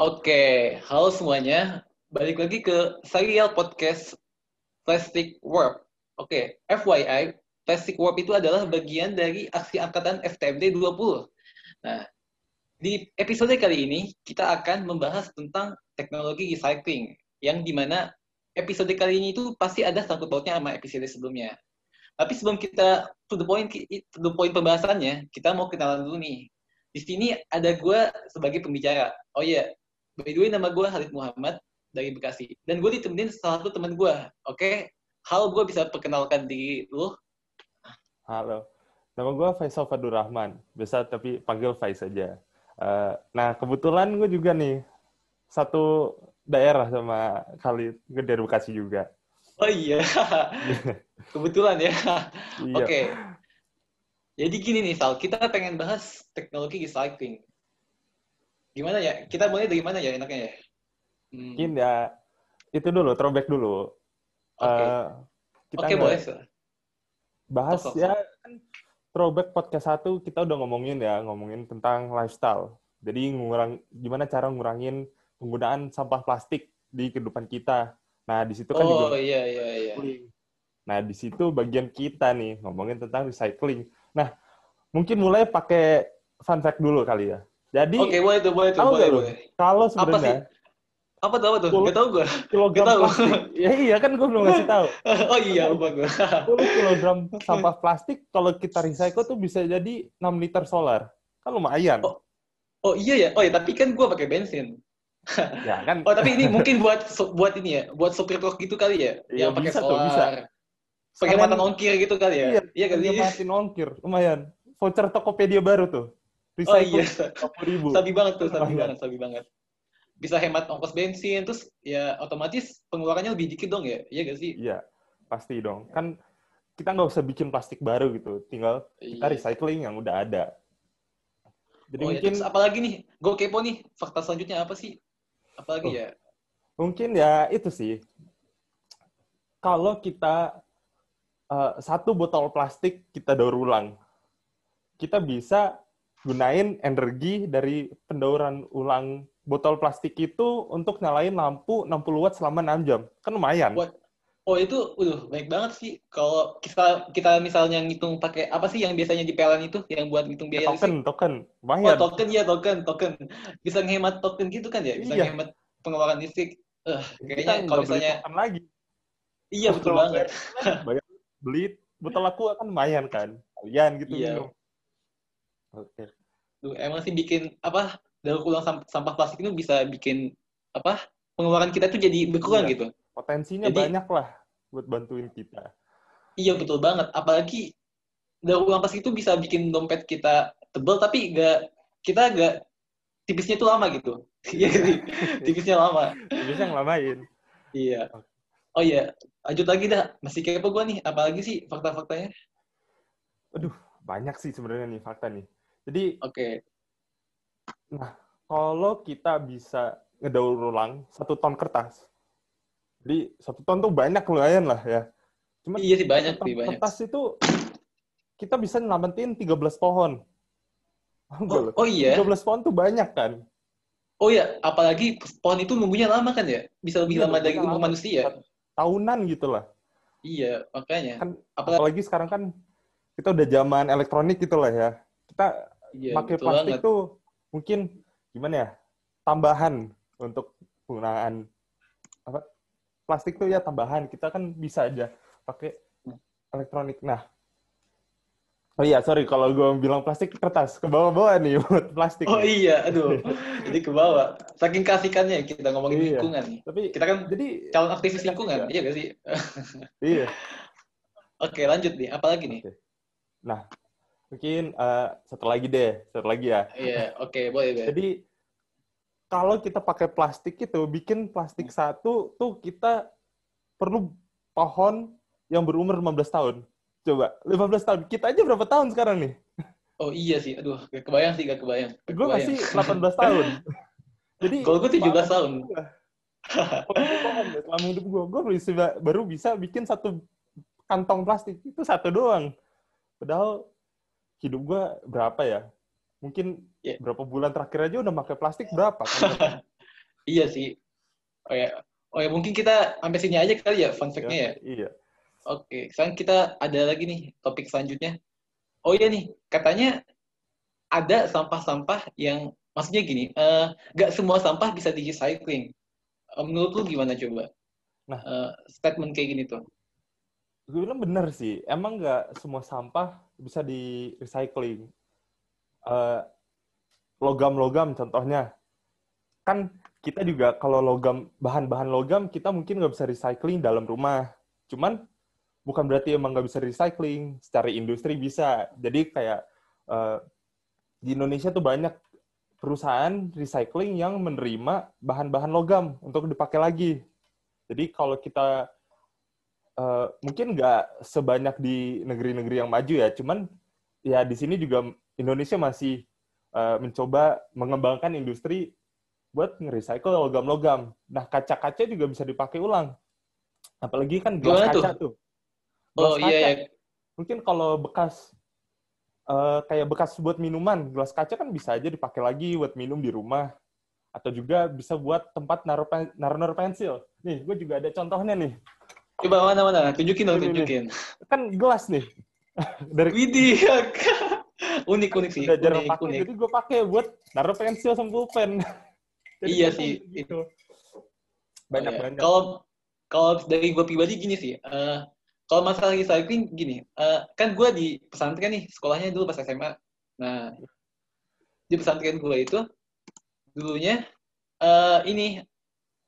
Oke, halo semuanya. Balik lagi ke serial podcast Plastic Warp. Oke, FYI, Plastic Warp itu adalah bagian dari aksi angkatan FTMD 20. Nah, di episode kali ini kita akan membahas tentang teknologi recycling yang di mana episode kali ini itu pasti ada sangkut pautnya sama episode sebelumnya. Tapi sebelum kita to the point to the point pembahasannya, kita mau kenalan dulu nih. Di sini ada gue sebagai pembicara. Oh iya, yeah. By the way nama gue Halid Muhammad dari Bekasi. Dan gue ditemenin salah satu teman gue. Oke, okay? halo gue bisa perkenalkan diri lu? Halo, nama gue Faisal Fadur Rahman. Bisa tapi panggil Faiz saja. Uh, nah, kebetulan gue juga nih satu daerah sama Khalid, gue dari Bekasi juga. Oh iya, kebetulan ya. Iya. Oke, okay. Jadi gini nih Sal, kita pengen bahas teknologi recycling. Gimana ya? Kita mulai dari mana ya enaknya ya? Hmm. Mungkin ya itu dulu, throwback dulu. Oke. Okay. Uh, kita okay, boleh. Bahas oh, ya kan throwback podcast satu kita udah ngomongin ya, ngomongin tentang lifestyle. Jadi ngurang gimana cara ngurangin penggunaan sampah plastik di kehidupan kita. Nah, di situ kan Oh juga iya iya iya. Nah, di situ bagian kita nih ngomongin tentang recycling. Nah, mungkin mulai pakai fun fact dulu kali ya. Jadi Oke, okay, boleh tuh, boleh tuh, boleh, boleh. Kalau sebenarnya apa tuh apa tuh? Gak tau gue. Kilogram tahu. plastik. ya iya kan gue belum ngasih tahu. oh iya lupa gue. 10 kilogram sampah plastik kalau kita recycle tuh bisa jadi 6 liter solar. Kan lumayan. Oh, oh iya ya. Oh iya tapi kan gue pakai bensin. ya kan. Oh tapi ini mungkin buat buat ini ya, buat sopir truk gitu kali ya, iya, yang pakai solar. Tuh, bisa. Pakai mata ongkir gitu kali ya? Iya, iya kali. Pakai mata ongkir, lumayan. Voucher Tokopedia baru tuh. Recycle oh iya. ribu. Sabi banget tuh, sabi banget, sabi banget. Bisa hemat ongkos bensin, terus ya otomatis pengeluarannya lebih dikit dong ya? Iya gak sih? Iya, pasti dong. Kan kita nggak usah bikin plastik baru gitu, tinggal kita iya. recycling yang udah ada. Jadi oh, iya, mungkin ya. apalagi nih, gue kepo nih, fakta selanjutnya apa sih? Apalagi oh, ya? Mungkin ya itu sih. Kalau kita uh, satu botol plastik kita daur ulang, kita bisa gunain energi dari pendauran ulang botol plastik itu untuk nyalain lampu 60 watt selama 6 jam. Kan lumayan. What? Oh itu, udah baik banget sih. Kalau kita kita misalnya ngitung pakai apa sih yang biasanya di PLN itu yang buat ngitung biaya token, sih? Token, lumayan. Oh token ya token, token. Bisa ngehemat token gitu kan ya? Bisa iya. ngehemat pengeluaran listrik. Uh, kayaknya kalau misalnya lagi. Iya betul banget. Bayar beli botol aku kan lumayan kan kalian gitu iya. minum oke. Emang sih bikin apa daur ulang sampah plastik itu bisa bikin apa pengeluaran kita tuh jadi berkurang iya. gitu. Potensinya jadi, banyak lah buat bantuin kita. Iya betul banget. Apalagi daur ulang plastik itu bisa bikin dompet kita tebel tapi gak kita gak tipisnya tuh lama gitu. Iya tipisnya lama. Tipisnya ngelamain iya. Oh iya, lanjut lagi dah. Masih kepo gue nih, apalagi sih fakta-faktanya? Aduh, banyak sih sebenarnya nih fakta nih. Jadi, oke. Okay. Nah, kalau kita bisa ngedaur ulang satu ton kertas, jadi satu ton tuh banyak lumayan lah ya. Cuma iya sih banyak sih banyak. Kertas itu kita bisa nyelamatin 13 pohon. Oh, oh iya. 13 pohon tuh banyak kan. Oh iya, apalagi pohon itu numbuhnya lama kan ya? Bisa lebih iya, lama dari umur manusia tahunan gitu lah. Iya, makanya. Kan, apalagi, apalagi sekarang kan kita udah zaman elektronik gitu lah ya. Kita iya, pakai plastik banget. tuh mungkin gimana ya? Tambahan untuk penggunaan apa? Plastik tuh ya tambahan. Kita kan bisa aja pakai elektronik. Nah, Oh iya, sorry kalau gue bilang plastik kertas ke bawah-bawah nih buat plastik. Oh iya, aduh. jadi ke bawah. Saking kasihkannya kita ngomongin iya. lingkungan. Tapi kita kan jadi calon aktivis lingkungan, iya gak sih? iya. Oke, lanjut nih. Apalagi nih? Oke. Nah, mungkin uh, satu lagi deh, satu lagi ya. Iya, oke, okay, boleh deh. Jadi kalau kita pakai plastik itu, bikin plastik hmm. satu tuh kita perlu pohon yang berumur 15 tahun. Coba, 15 tahun. Kita aja berapa tahun sekarang nih? Oh iya sih, aduh, gak kebayang sih, gak kebayang. Gue masih 18 tahun. Jadi, kalau gue 17 tahun. selama hidup gue, gue baru bisa bikin satu kantong plastik. Itu satu doang. Padahal hidup gue berapa ya? Mungkin yeah. berapa bulan terakhir aja udah pakai plastik berapa? Kan? Iya sih. Oh ya, oh ya mungkin kita sampai sini aja kali ya fun fact-nya ya. Iya. Oke, sekarang kita ada lagi nih topik selanjutnya. Oh iya nih, katanya ada sampah-sampah yang maksudnya gini, uh, gak semua sampah bisa di recycling. Uh, menurut lu gimana coba? Nah, uh, statement kayak gini tuh. Gue bilang bener sih, emang gak semua sampah bisa di recycling. Uh, logam-logam contohnya, kan kita juga kalau logam bahan-bahan logam kita mungkin nggak bisa recycling dalam rumah. Cuman bukan berarti emang nggak bisa recycling. Secara industri bisa. Jadi kayak uh, di Indonesia tuh banyak perusahaan recycling yang menerima bahan-bahan logam untuk dipakai lagi. Jadi kalau kita uh, mungkin nggak sebanyak di negeri-negeri yang maju ya, cuman ya di sini juga Indonesia masih uh, mencoba mengembangkan industri buat nge-recycle logam-logam. Nah, kaca-kaca juga bisa dipakai ulang. Apalagi kan gelas Gimana kaca tuh. tuh. Gelas oh iya, kaca. iya. Mungkin kalau bekas uh, kayak bekas buat minuman, gelas kaca kan bisa aja dipakai lagi buat minum di rumah. Atau juga bisa buat tempat naruh, pen, naruh, pensil. Nih, gue juga ada contohnya nih. Coba mana-mana, tunjukin dong, tunjukin. Kan gelas nih. Dari Widih, unik unik sih. Udah jarang pakai, jadi gue pakai buat naruh pensil sama pulpen. Jadi iya sih itu banyak oh, iya. banyak. Kalau kalau dari gue pribadi gini sih, uh, kalau masalah recycling gini, uh, kan gue di pesantren nih sekolahnya dulu pas SMA. Nah di pesantren gue itu dulunya uh, ini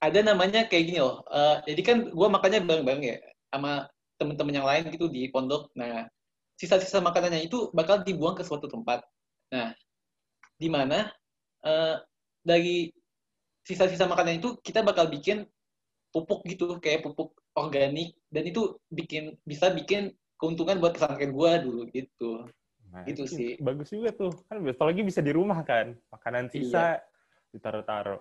ada namanya kayak gini loh. Uh, jadi kan gue makannya bareng-bareng ya sama temen-temen yang lain gitu di pondok. Nah sisa-sisa makanannya itu bakal dibuang ke suatu tempat. Nah di mana uh, dari sisa-sisa makanan itu kita bakal bikin pupuk gitu kayak pupuk organik dan itu bikin bisa bikin keuntungan buat pesantren gua dulu gitu. Nah, gitu sih. Bagus juga tuh. Kan apalagi bisa di rumah kan. Makanan sisa iya. ditaruh-taruh.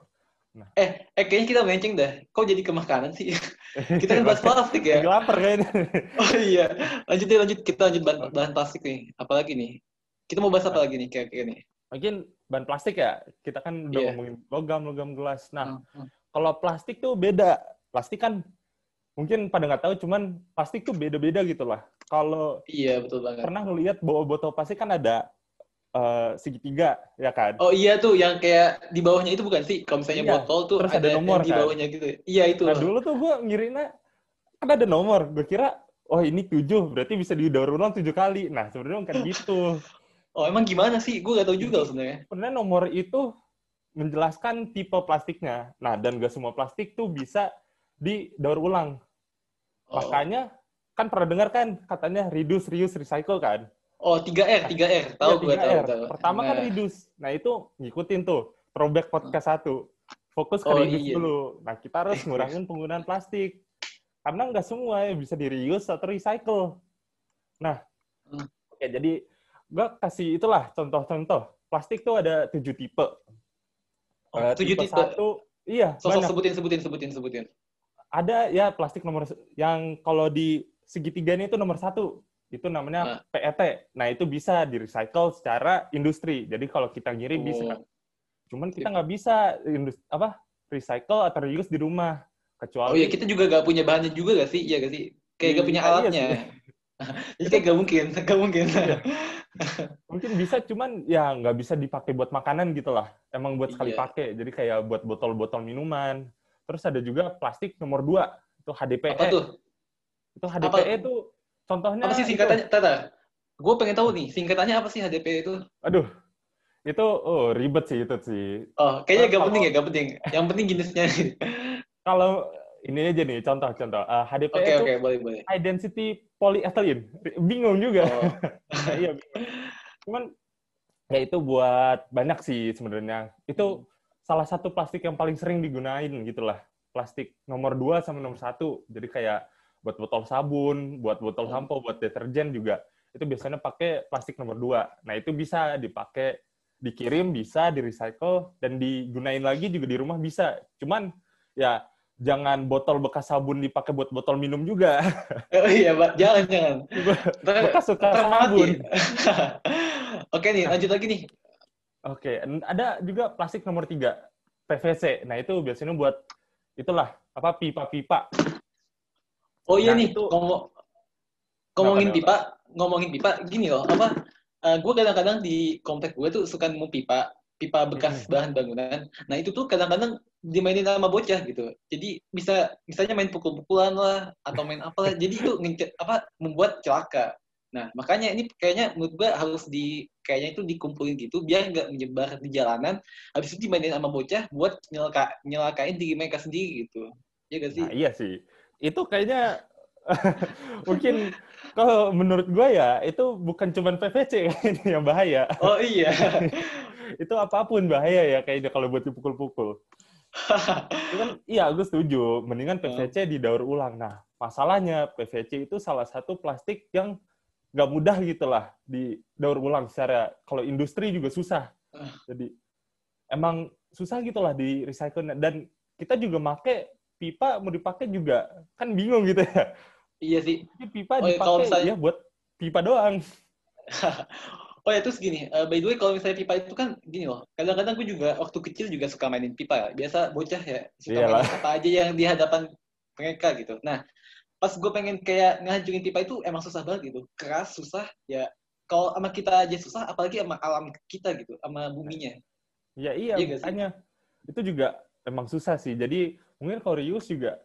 Nah. Eh, eh kayaknya kita menceng dah. Kok jadi ke makanan sih? kita kan bahas plastik ya. lapar kayaknya. oh iya. Lanjut deh, lanjut. Kita lanjut bahan, bahan plastik nih. Apalagi nih? Kita mau bahas apa nah. lagi nih kayak-kayak nih? Mungkin ban plastik ya kita kan udah yeah. ngomongin logam logam gelas nah uh, uh. kalau plastik tuh beda plastik kan mungkin pada nggak tahu cuman plastik tuh beda-beda gitu lah kalau iya betul banget pernah ngelihat bawa botol plastik kan ada uh, segitiga ya kan oh iya tuh yang kayak di bawahnya itu bukan sih kalau misalnya iya. botol tuh terus ada, ada nomor di kan? bawahnya gitu iya itu nah dulu tuh gue ngirina kan ada nomor gue kira oh ini tujuh berarti bisa didaur ulang tujuh kali nah sebenarnya kan gitu Oh emang gimana sih? Gue gak tau juga sebenarnya. Sebenarnya nomor itu menjelaskan tipe plastiknya. Nah, dan gak semua plastik tuh bisa didaur ulang. Oh. Makanya, kan pernah dengar kan katanya reduce, reuse, recycle kan? Oh, 3R, 3R. Tahu ya, 3R. Tahu, tahu. Pertama kan nah. kan reduce. Nah, itu ngikutin tuh. Throwback podcast satu. Fokus ke oh, reduce iya. dulu. Nah, kita harus ngurangin penggunaan plastik. Karena nggak semua ya bisa di reuse atau recycle. Nah, hmm. oke, jadi gue kasih itulah contoh-contoh. Plastik tuh ada tujuh tipe. Oh, uh, tujuh tipe, satu, iya. Sosok banyak. sebutin, sebutin, sebutin, sebutin. Ada ya plastik nomor yang kalau di segitiga ini itu nomor satu itu namanya nah. PET. Nah itu bisa di recycle secara industri. Jadi kalau kita ngirim oh. bisa. Cuman kita nggak bisa industri, apa recycle atau reuse di rumah kecuali. Oh iya kita juga nggak punya bahannya juga gak sih? Iya gak sih? Kayak nggak punya iya alatnya. Iya Jadi kayak gak mungkin, gak mungkin. Iya. Mungkin bisa, cuman ya nggak bisa dipakai buat makanan gitu lah. Emang buat sekali iya. pakai. Jadi kayak buat botol-botol minuman. Terus ada juga plastik nomor dua, itu HDPE. Apa tuh? Itu HDPE apa? itu contohnya. Apa sih singkatannya, itu... Tata? Gue pengen tahu nih, singkatannya apa sih HDPE itu? Aduh, itu oh ribet sih itu sih. Oh, kayaknya gak penting ya, gak penting. Yang penting jenisnya. kalau ini aja nih contoh-contoh. Uh, HDP okay, itu okay, boleh, boleh. high density polyethylene. Bingung juga. Oh. nah, iya. Cuman ya itu buat banyak sih sebenarnya. Itu hmm. salah satu plastik yang paling sering digunain gitulah. Plastik nomor 2 sama nomor satu. Jadi kayak buat botol sabun, buat botol sampo, buat deterjen juga. Itu biasanya pakai plastik nomor 2. Nah, itu bisa dipakai dikirim bisa di recycle dan digunain lagi juga di rumah bisa. Cuman ya jangan botol bekas sabun dipakai buat botol minum juga. Oh iya, Pak. Jangan, jangan. bekas suka sabun. Oke nih, lanjut lagi nih. Oke, ada juga plastik nomor tiga. PVC. Nah itu biasanya buat itulah apa pipa-pipa. Oh iya nah, nih, itu, ngomong ngomongin pipa, ngomongin pipa gini loh, apa? Uh, eh, gue kadang-kadang di komplek gue tuh suka nemu pipa, pipa bekas hmm. bahan bangunan. Nah itu tuh kadang-kadang dimainin sama bocah gitu. Jadi bisa misalnya main pukul-pukulan lah atau main apa lah. Jadi itu apa membuat celaka. Nah, makanya ini kayaknya menurut gue harus di kayaknya itu dikumpulin gitu biar nggak menyebar di jalanan. Habis itu dimainin sama bocah buat nyelaka, nyelakain diri mereka sendiri gitu. Iya gak sih? Nah, iya sih. Itu kayaknya mungkin kalau menurut gue ya itu bukan cuma PVC yang bahaya. Oh iya. itu apa pun bahaya ya kayaknya kalau buat dipukul-pukul. kan iya gue setuju. Mendingan PVC didaur ulang. Nah masalahnya PVC itu salah satu plastik yang nggak mudah gitu lah di daur ulang secara kalau industri juga susah ah. jadi emang susah gitulah di recycle dan kita juga make pipa mau dipakai juga. Kan bingung gitu ya. Iya sih. Jadi pipa oh, iya, dipakai misalnya... ya buat pipa doang. Oh ya terus gini uh, by the way kalau misalnya pipa itu kan gini loh kadang-kadang gue juga waktu kecil juga suka mainin pipa. Ya. biasa bocah ya suka Iyalah. mainin apa aja yang di hadapan mereka gitu. Nah pas gue pengen kayak ngancurin pipa itu emang susah banget gitu. Keras susah ya kalau sama kita aja susah apalagi sama alam kita gitu sama buminya. Ya iya, iya makanya itu juga emang susah sih. Jadi mungkin kalau reuse juga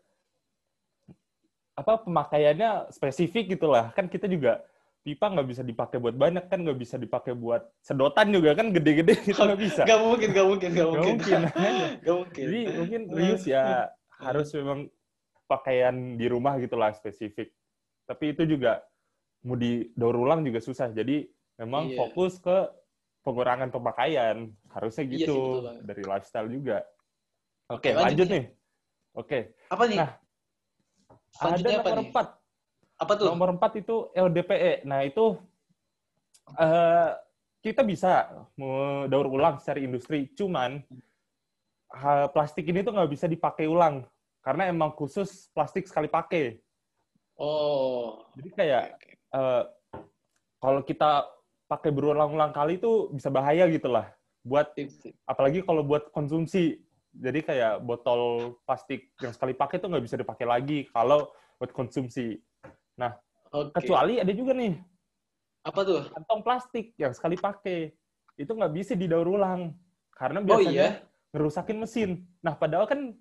apa pemakaiannya spesifik gitulah kan kita juga pipa nggak bisa dipakai buat banyak kan nggak bisa dipakai buat sedotan juga kan gede-gede itu nggak bisa nggak mungkin nggak mungkin nggak mungkin nggak mungkin. mungkin jadi mungkin reuse ya harus memang pakaian di rumah gitulah spesifik. Tapi itu juga mau di daur ulang juga susah. Jadi memang iya. fokus ke pengurangan pemakaian. Harusnya iya gitu iya dari lifestyle juga. Oke, lanjut, lanjut nih. Oke. Apa nih? Nah, ada nomor empat. Apa tuh? Nomor empat itu LDPE. Nah, itu uh, kita bisa daur ulang secara industri. Cuman uh, plastik ini tuh nggak bisa dipakai ulang karena emang khusus plastik sekali pakai. Oh. Jadi kayak okay, okay. Uh, kalau kita pakai berulang-ulang kali itu bisa bahaya gitu lah. Buat apalagi kalau buat konsumsi. Jadi kayak botol plastik yang sekali pakai itu nggak bisa dipakai lagi kalau buat konsumsi. Nah, okay. kecuali ada juga nih. Apa tuh? Kantong plastik yang sekali pakai. Itu nggak bisa didaur ulang. Karena oh, biasanya oh, iya? ngerusakin mesin. Nah, padahal kan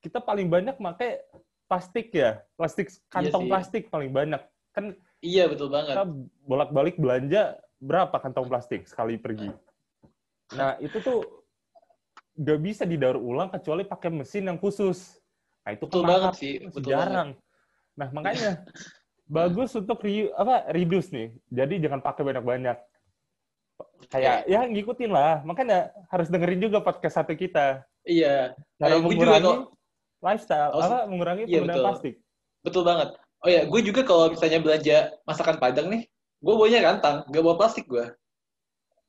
kita paling banyak pakai plastik ya, plastik kantong iya plastik paling banyak. Kan Iya, betul banget. Kita bolak-balik belanja berapa kantong plastik sekali pergi. Nah, itu tuh gak bisa didaur ulang kecuali pakai mesin yang khusus. Nah, itu betul banget sih, betul jarang. Banget. Nah, makanya bagus untuk re, apa reduce nih. Jadi jangan pakai banyak-banyak. Kayak ya ngikutin lah. Makanya harus dengerin juga podcast satu kita. Iya. Cara eh, mengurangi lifestyle, oh, apa mengurangi iya, penggunaan betul. plastik. Betul banget. Oh ya, gue juga kalau misalnya belanja masakan Padang nih, gue bawanya kantang, gak bawa plastik gue.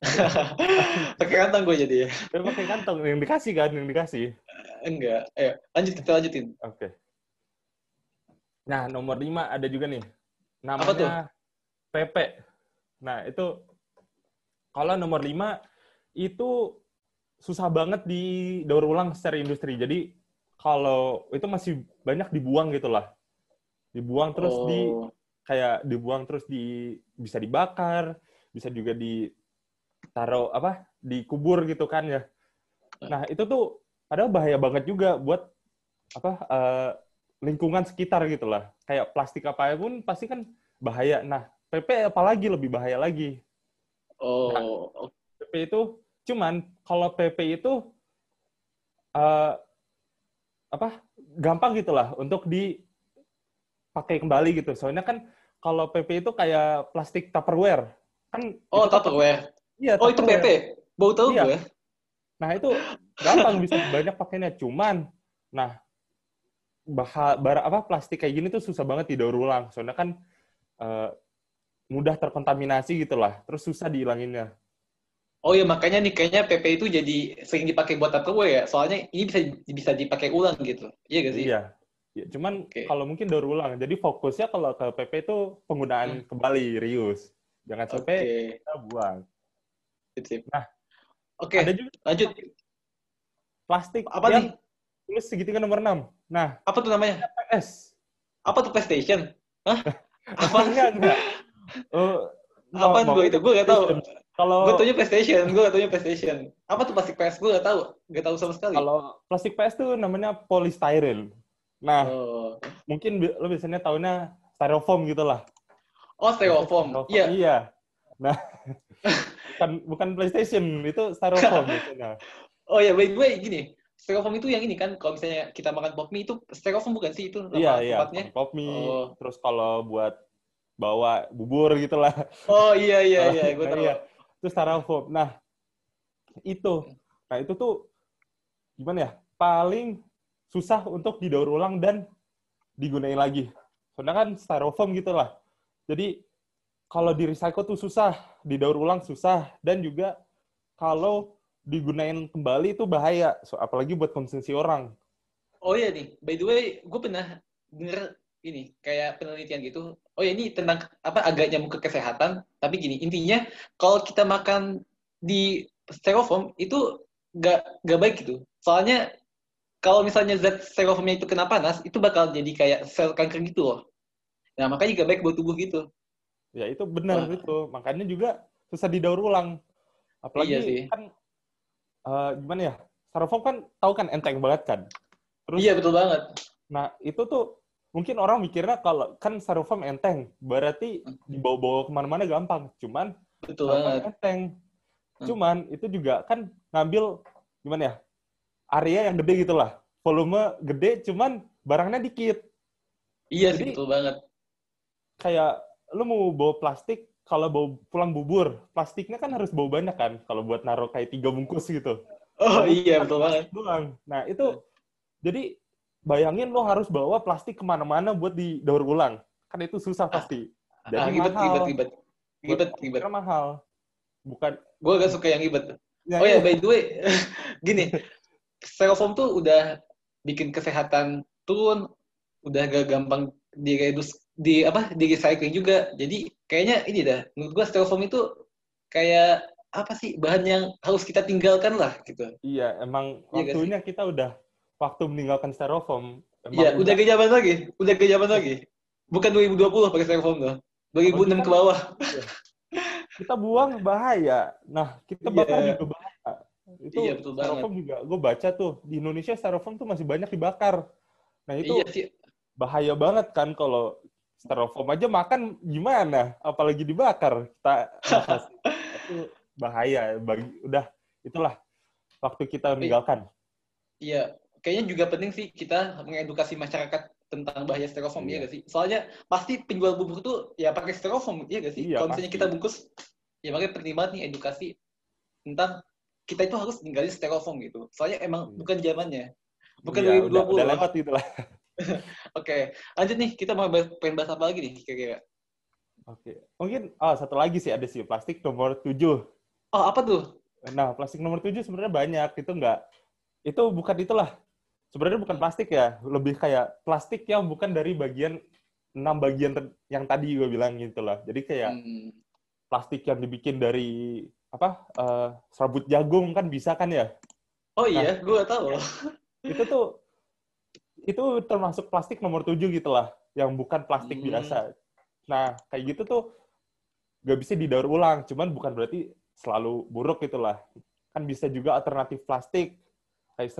pakai kantang gue jadi ya. pakai kantong yang dikasih kan, yang dikasih. Enggak. Ayo, lanjut kita lanjutin. Oke. Okay. Nah, nomor lima ada juga nih. Namanya Apa tuh? PP. Nah, itu kalau nomor lima itu susah banget di daur ulang secara industri. Jadi kalau itu masih banyak dibuang gitu lah. Dibuang terus oh. di kayak dibuang terus di bisa dibakar, bisa juga ditaruh apa? dikubur gitu kan ya. Nah, itu tuh padahal bahaya banget juga buat apa uh, lingkungan sekitar gitu lah. Kayak plastik apa pun pasti kan bahaya. Nah, PP apalagi lebih bahaya lagi. Oh. Nah, PP itu cuman kalau PP itu uh, apa gampang gitulah untuk dipakai kembali gitu. Soalnya kan kalau PP itu kayak plastik Tupperware. Kan Oh, Tupperware. Iya, Oh, itu PP. Bau tahu iya. gue. Nah, itu gampang bisa banyak pakainya. Cuman nah bah bar apa plastik kayak gini tuh susah banget didaur ulang. Soalnya kan uh, mudah terkontaminasi gitulah. Terus susah dihilanginnya. Oh ya makanya nih kayaknya PP itu jadi sering dipakai buat Tupperware ya. Soalnya ini bisa bisa dipakai ulang gitu. Iya gak sih? Iya. Ya, cuman okay. kalau mungkin daur ulang. Jadi fokusnya kalau ke PP itu penggunaan hmm. kembali reuse. Jangan sampai okay. kita buang. Sip, Nah, oke. Okay. Ada juga lanjut. plastik apa nih? Tulis segitiga nomor 6. Nah, apa tuh namanya? PS. Apa tuh PlayStation? Hah? apa enggak? Uh, Apaan gue itu? Gue gak tahu. Kalau gue taunya PlayStation, gue gak taunya PlayStation. Apa tuh plastik PS? Gue gak tahu, gak tahu sama sekali. Kalau plastik PS tuh namanya polystyrene. Nah, oh. mungkin lo biasanya tahunya styrofoam gitu lah. Oh, styrofoam. Iya. Iya. Nah, bukan bukan PlayStation, itu styrofoam gitu. Nah. Oh ya, by the way gini, styrofoam itu yang ini kan kalau misalnya kita makan pop mie itu styrofoam bukan sih itu iya, iya, pop mie. Oh. Terus kalau buat bawa bubur gitu lah. Oh iya iya iya, gue nah, tahu. Iya. Itu styrofoam. Nah, itu. Nah, itu tuh gimana ya? Paling susah untuk didaur ulang dan digunain lagi. Soalnya kan styrofoam gitu lah. Jadi kalau di recycle tuh susah, didaur ulang susah dan juga kalau digunain kembali itu bahaya, so, apalagi buat konsumsi orang. Oh iya nih, by the way, gue pernah denger ini kayak penelitian gitu. Oh ya ini tentang apa agak nyambung ke kesehatan, tapi gini intinya kalau kita makan di styrofoam itu gak gak baik gitu. Soalnya kalau misalnya zat styrofoamnya itu kena panas, itu bakal jadi kayak sel kanker gitu loh. Nah makanya gak baik buat tubuh gitu. Ya itu benar itu. Makanya juga susah didaur ulang. Apalagi iya sih. kan uh, gimana ya? Styrofoam kan tahu kan enteng banget kan. Terus, iya betul banget. Nah itu tuh mungkin orang mikirnya kalau kan styrofoam enteng, berarti dibawa-bawa ke mana-mana gampang. Cuman betul banget. enteng. Hmm. Cuman itu juga kan ngambil gimana ya? Area yang gede gitu lah. Volume gede, cuman barangnya dikit. Iya sih, betul banget. Kayak lu mau bawa plastik, kalau bawa pulang bubur, plastiknya kan harus bawa banyak kan, kalau buat naruh kayak tiga bungkus gitu. Oh iya, betul banget. Nah, itu, jadi bayangin lo harus bawa plastik ke mana-mana buat didaur ulang. Kan itu susah pasti. Ah, Jadi ah, ribet, mahal. ribet, ribet. Ribet, ribet. mahal. Bukan. Gue gak suka yang ribet. Ya, oh ya, by the way, gini, styrofoam tuh udah bikin kesehatan turun, udah gak gampang diredus di apa di recycling juga. Jadi kayaknya ini dah, menurut gue styrofoam itu kayak apa sih bahan yang harus kita tinggalkan lah gitu. Iya, emang iya waktunya kita udah waktu meninggalkan styrofoam. Iya, udah ke zaman lagi. Udah ke zaman lagi. Bukan 2020 pakai styrofoam tuh. 2006 ke bawah. Iya. Kita buang bahaya. Nah, kita bakar yeah. juga bahaya. Itu iya, betul styrofoam banget. juga. Gue baca tuh, di Indonesia styrofoam tuh masih banyak dibakar. Nah, itu iya sih. Bahaya banget kan kalau styrofoam aja makan gimana? Apalagi dibakar. Kita itu bahaya. Bagi, udah, itulah waktu kita meninggalkan. Iya, kayaknya juga penting sih kita mengedukasi masyarakat tentang bahaya styrofoam, iya. iya gak sih? Soalnya pasti penjual bubur tuh ya pakai styrofoam, iya gak sih? Iya, Kalau misalnya kita bungkus, ya makanya penting banget nih edukasi tentang kita itu harus ninggalin styrofoam gitu. Soalnya emang iya. bukan zamannya. Bukan iya, 2020. Udah, udah lewat gitu lah. Oke, okay. lanjut nih. Kita mau bahas, pengen bahas apa lagi nih kira-kira? Oke, okay. mungkin oh satu lagi sih ada sih plastik nomor 7. Oh, apa tuh? Nah, plastik nomor 7 sebenarnya banyak. Itu enggak itu bukan itulah sebenarnya bukan plastik ya, lebih kayak plastik yang bukan dari bagian enam bagian yang tadi gue bilang gitu lah. Jadi kayak hmm. plastik yang dibikin dari apa uh, serabut jagung kan bisa kan ya? Oh iya, nah, gue tahu. Itu tuh itu termasuk plastik nomor tujuh gitu lah, yang bukan plastik hmm. biasa. Nah kayak gitu tuh gak bisa didaur ulang, cuman bukan berarti selalu buruk gitulah. Kan bisa juga alternatif plastik, kayak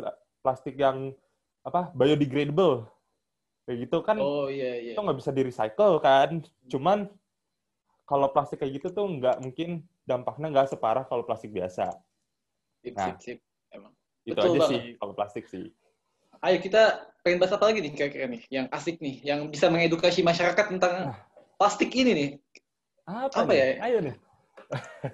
plastik yang apa biodegradable kayak gitu kan oh, iya, iya. itu nggak bisa di recycle kan cuman kalau plastik kayak gitu tuh nggak mungkin dampaknya nggak separah kalau plastik biasa sip, nah sip, sip. Emang. itu Betul aja banget. sih kalau plastik sih ayo kita pengen bahas apa lagi nih kira-kira nih yang asik nih yang bisa mengedukasi masyarakat tentang nah. plastik ini nih apa, apa ya ayo nih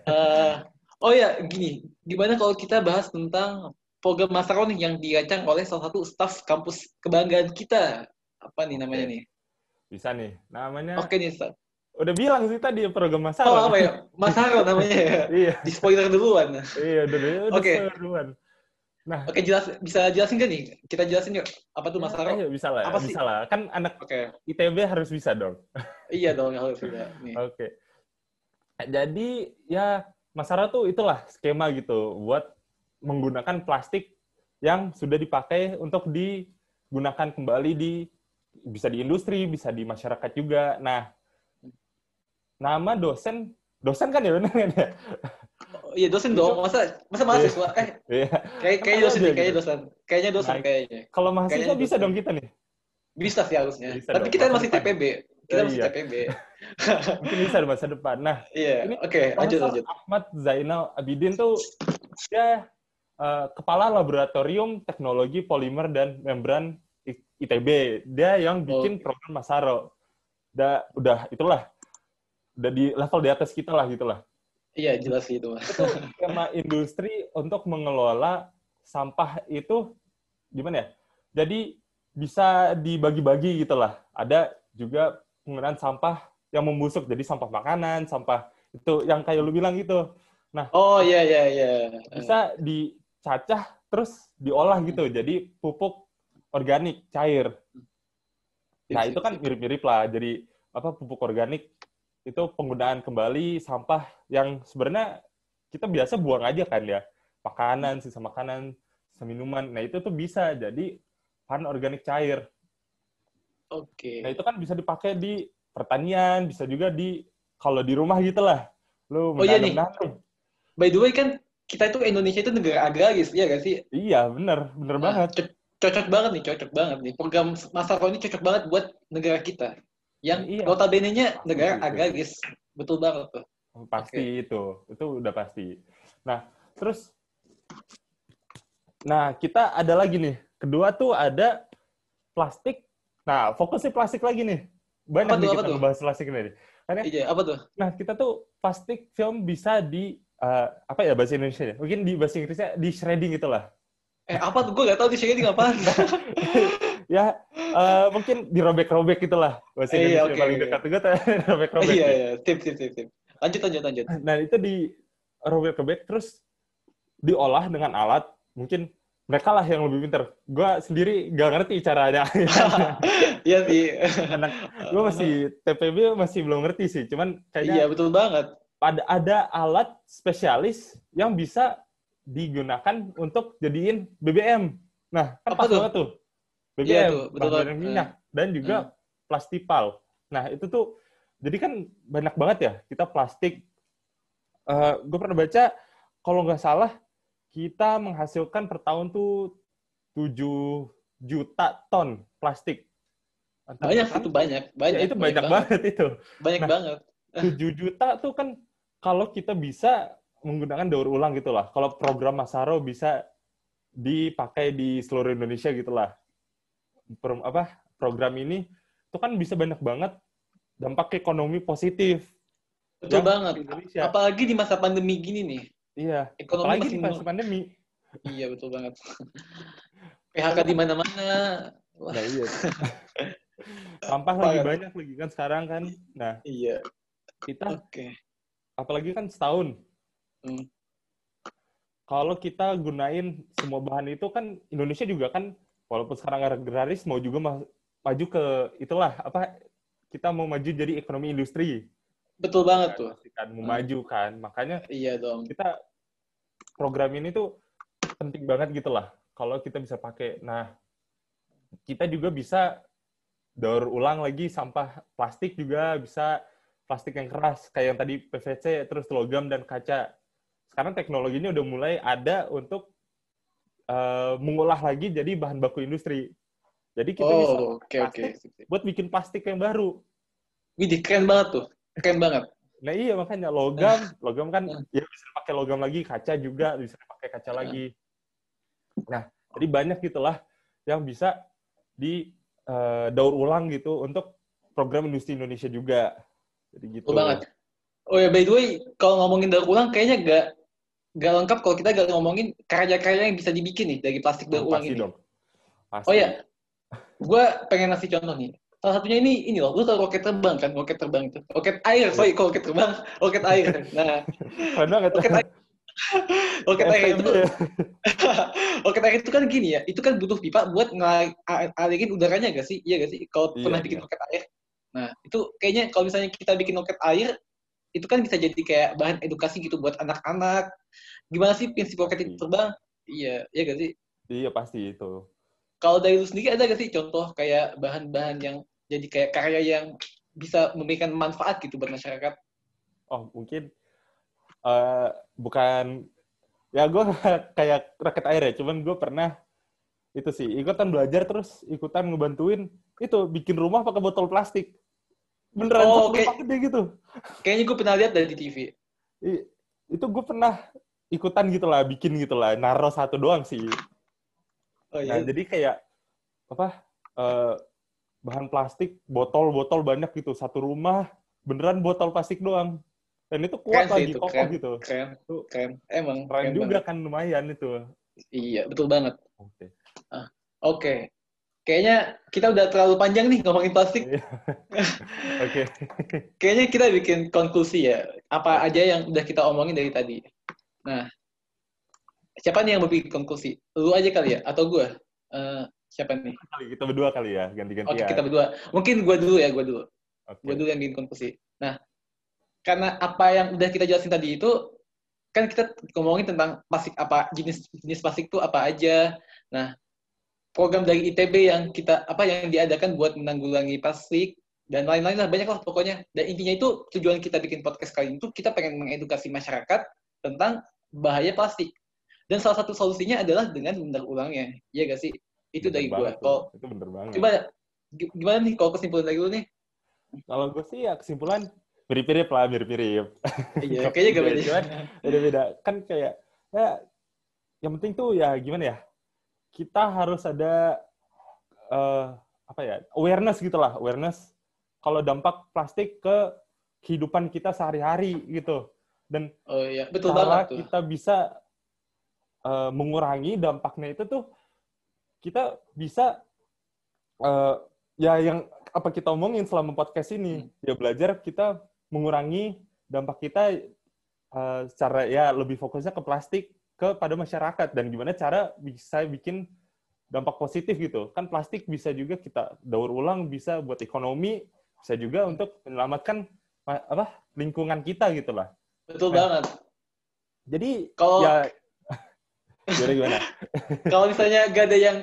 uh, oh ya gini gimana kalau kita bahas tentang program Masaro nih yang dirancang oleh salah satu staf kampus kebanggaan kita. Apa nih namanya nih? Bisa nih. Namanya Oke nih, Staf. Udah bilang sih tadi program Masaro. Oh, apa ya? Masaro namanya ya? iya. Di spoiler duluan. iya, udah, udah Oke. Okay. duluan. Nah, oke jelas bisa jelasin gak nih? Kita jelasin yuk. Apa tuh Masaro? Iya, bisa lah. Apa bisa sih? lah. Kan anak okay. ITB harus bisa dong. iya dong, harus bisa. Oke. Okay. Jadi ya Masaro tuh itulah skema gitu buat menggunakan plastik yang sudah dipakai untuk digunakan kembali di bisa di industri, bisa di masyarakat juga. Nah, nama dosen dosen kan ya benar kan ya? Oh, iya dosen dong, masa masa mahasiswa? Eh, iya. kayak kayaknya dosen nih, kayaknya dosen. Kayaknya dosen nah, kayaknya. Kalau mahasiswa kayaknya bisa dong kita nih. Bisa sih harusnya. Bisa Tapi dong, kita masih depan. TPB. Kita masih iya. TPB. Mungkin bisa di masa depan. Nah, iya. Oke, okay, lanjut lanjut. Ahmad Zainal Abidin tuh dia uh, kepala laboratorium teknologi polimer dan membran ITB. Dia yang bikin oh. program Masaro. Udah, udah itulah. Udah di level di atas kita lah gitulah. Iya, jelas itu. Itu skema industri untuk mengelola sampah itu gimana ya? Jadi bisa dibagi-bagi gitulah. Ada juga penggunaan sampah yang membusuk jadi sampah makanan, sampah itu yang kayak lu bilang gitu. Nah, oh iya iya iya. Bisa dicacah terus diolah gitu jadi pupuk organik cair. Nah, itu kan mirip-mirip lah. Jadi apa pupuk organik itu penggunaan kembali sampah yang sebenarnya kita biasa buang aja kan ya. Makanan, sisa makanan, sisa minuman. Nah, itu tuh bisa jadi bahan organik cair. Oke. Okay. Nah, itu kan bisa dipakai di pertanian, bisa juga di kalau di rumah gitu lah. Lu oh iya nih. By the way kan kita itu Indonesia itu negara agraris, ya gak sih? Iya, bener. Bener nah, banget cocok banget nih, cocok banget nih. Program Masako ini cocok banget buat negara kita. Yang iya. notabene-nya negara agraris. Betul banget tuh. Pasti okay. itu. Itu udah pasti. Nah, terus Nah, kita ada lagi nih. Kedua tuh ada plastik. Nah, fokusnya plastik lagi nih. Banyak apa nih tuh, kita bahas plastik ini. Karena, iya, apa tuh? Nah, kita tuh plastik film bisa di uh, apa ya bahasa Indonesia ya? Mungkin di bahasa Inggrisnya di shredding itulah. Eh apa tuh? Gue gak tau di shading apaan. ya uh, mungkin dirobek-robek gitulah bahasa Indonesia okay. paling dekat gue robek-robek. Iya iya, tip tip tip tip. Lanjut lanjut lanjut. Nah itu di robek-robek terus diolah dengan alat mungkin mereka lah yang lebih pinter. Gue sendiri gak ngerti caranya. Iya sih. Anak gue masih TPB masih belum ngerti sih. Cuman kayaknya. Iya betul banget. Ada ada alat spesialis yang bisa digunakan untuk jadiin BBM. Nah, kan pas banget tuh. BBM, iya tuh, betul bahan minyak, uh. dan juga uh. plastipal. Nah, itu tuh, jadi kan banyak banget ya kita plastik. Uh, eh, gue pernah baca, kalau nggak salah, kita menghasilkan per tahun tuh 7 juta ton plastik. Antara banyak itu banyak, banyak. Ya, itu banyak, banyak banget. banget itu. Banyak nah, banget. 7 juta tuh kan kalau kita bisa menggunakan daur ulang gitulah. Kalau program Masaro bisa dipakai di seluruh Indonesia gitulah. Pro, apa program ini itu kan bisa banyak banget dampak ekonomi positif. Betul banget. Indonesia. Apalagi di masa pandemi gini nih. Iya. Ekonomi Apalagi di masa pandemi. Iya betul banget. PHK di mana-mana. Nah iya. Sampah lagi banyak lagi kan sekarang kan. Nah. Iya. Kita. Oke. Okay. Apalagi kan setahun Hmm. Kalau kita gunain semua bahan itu kan Indonesia juga kan walaupun sekarang agraris mau juga ma maju ke itulah apa kita mau maju jadi ekonomi industri. Betul banget tuh. Kan mau hmm. maju kan. Makanya iya dong. Kita program ini tuh penting banget gitu lah. Kalau kita bisa pakai. Nah, kita juga bisa daur ulang lagi sampah plastik juga bisa plastik yang keras kayak yang tadi PVC terus logam dan kaca sekarang teknologinya udah mulai ada untuk uh, mengolah lagi jadi bahan baku industri. Jadi kita oh, bisa okay, okay. buat bikin plastik yang baru. Wih, keren banget tuh. Keren banget. Nah iya makanya logam, logam kan ya bisa pakai logam lagi, kaca juga bisa pakai kaca lagi. Nah, jadi banyak gitulah yang bisa di uh, daur ulang gitu untuk program industri Indonesia juga. Jadi gitu. Oh, banget. Oh ya, by the way, kalau ngomongin daur ulang kayaknya gak gak lengkap kalau kita gak ngomongin karya-karya yang bisa dibikin nih dari plastik daur ulang ini. Dong. Pasti. Oh ya, gue pengen ngasih contoh nih. Salah satunya ini ini loh, lu tau roket terbang kan? Roket terbang itu. Roket air, sorry, kalau roket terbang, roket air. Nah, roket air. roket air itu, roket air itu kan gini ya, itu kan butuh pipa buat ngalirin udaranya gak sih? Iya gak sih? Kalau iya, pernah bikin iya. roket air. Nah, itu kayaknya kalau misalnya kita bikin roket air, itu kan bisa jadi kayak bahan edukasi gitu buat anak-anak. Gimana sih prinsip roket itu hmm. terbang? Iya, iya gak sih? Iya pasti itu. Kalau dari lu sendiri ada gak sih contoh kayak bahan-bahan yang jadi kayak karya yang bisa memberikan manfaat gitu buat masyarakat? Oh mungkin uh, bukan ya gue kayak raket air ya, cuman gue pernah itu sih ikutan belajar terus ikutan ngebantuin itu bikin rumah pakai botol plastik. Beneran oh, kayak, gitu. Kayaknya gue pernah lihat dari TV. I, itu gue pernah ikutan gitu lah, bikin gitu lah, naro satu doang sih. Oh, iya. Nah, jadi kayak apa? Uh, bahan plastik, botol-botol banyak gitu, satu rumah beneran botol plastik doang. Dan itu kuat keren lagi, kokoh gitu. Keren, keren. Emang keren, keren juga banget. kan lumayan itu. Iya, betul banget. Oke. Okay. Ah, Oke. Okay. Kayaknya kita udah terlalu panjang nih ngomongin plastik. Iya. Oke. Kayaknya kita bikin konklusi ya. Apa aja yang udah kita omongin dari tadi. Nah, siapa nih yang mau bikin konklusi? Lu aja kali ya? Atau gue? Uh, siapa nih? Kita berdua kali ya, ganti-gantian. Oke, okay, kita berdua. Mungkin gue dulu ya, gue dulu. Okay. Gue dulu yang bikin konklusi. Nah, karena apa yang udah kita jelasin tadi itu, kan kita ngomongin tentang plastik apa jenis jenis plastik itu apa aja. Nah, program dari ITB yang kita apa yang diadakan buat menanggulangi plastik dan lain-lain lah banyak lah pokoknya. Dan intinya itu tujuan kita bikin podcast kali ini tuh kita pengen mengedukasi masyarakat tentang bahaya plastik. Dan salah satu solusinya adalah dengan mendaur ulangnya. Iya gak sih? Itu bener dari gue. Kalau itu bener banget. Coba gimana nih kalau kesimpulan dari lu nih? Kalau gue sih ya kesimpulan mirip-mirip lah, mirip-mirip. Iya, kayaknya gak beda. Beda-beda. Kan kayak ya yang penting tuh ya gimana ya? kita harus ada uh, apa ya awareness gitulah awareness kalau dampak plastik ke kehidupan kita sehari-hari gitu dan oh, iya. Betul cara banget kita bisa uh, mengurangi dampaknya itu tuh kita bisa uh, ya yang apa kita omongin selama podcast ini hmm. ya belajar kita mengurangi dampak kita uh, secara ya lebih fokusnya ke plastik kepada masyarakat dan gimana cara bisa bikin dampak positif gitu. Kan plastik bisa juga kita daur ulang, bisa buat ekonomi, bisa juga untuk menyelamatkan apa lingkungan kita gitu lah. Betul nah, banget. Jadi kalau ya gimana gimana? kalau misalnya gak ada yang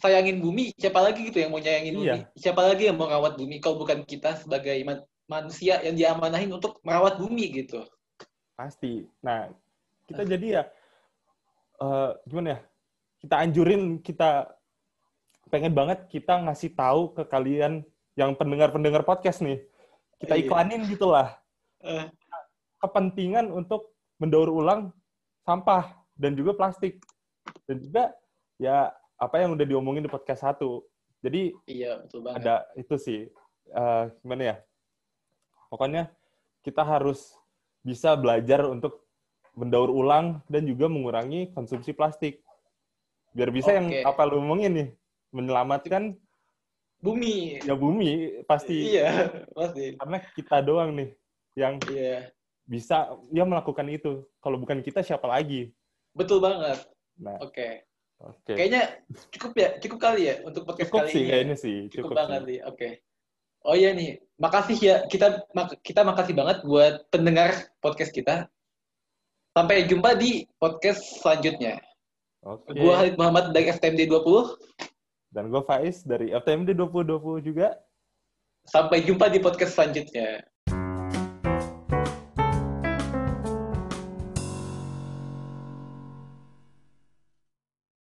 sayangin bumi, siapa lagi gitu yang mau nyayangin iya. bumi? Siapa lagi yang mau merawat bumi kalau bukan kita sebagai manusia yang diamanahin untuk merawat bumi gitu? Pasti. Nah, kita jadi ya uh, gimana ya kita anjurin kita pengen banget kita ngasih tahu ke kalian yang pendengar-pendengar podcast nih kita iya. iklanin gitulah uh. Kepentingan untuk mendaur ulang sampah dan juga plastik dan juga ya apa yang udah diomongin di podcast satu jadi iya betul banget ada itu sih uh, gimana ya pokoknya kita harus bisa belajar untuk mendaur ulang dan juga mengurangi konsumsi plastik. Biar bisa okay. yang apa lu ngomongin nih, menyelamatkan bumi. Ya bumi pasti. Iya, pasti. Karena kita doang nih yang iya. Bisa ya melakukan itu. Kalau bukan kita siapa lagi? Betul banget. Nah. Oke. Okay. Oke. Okay. Kayaknya cukup ya, cukup kali ya untuk podcast cukup kali sih, ini. Ya? Kayaknya sih, cukup, cukup banget sih. Oke. Okay. Oh iya nih, makasih ya kita kita makasih banget buat pendengar podcast kita Sampai jumpa di podcast selanjutnya. Oke. Okay. Gue Halid Muhammad dari FTMD 20. Dan gue Faiz dari FTMD 2020 juga. Sampai jumpa di podcast selanjutnya.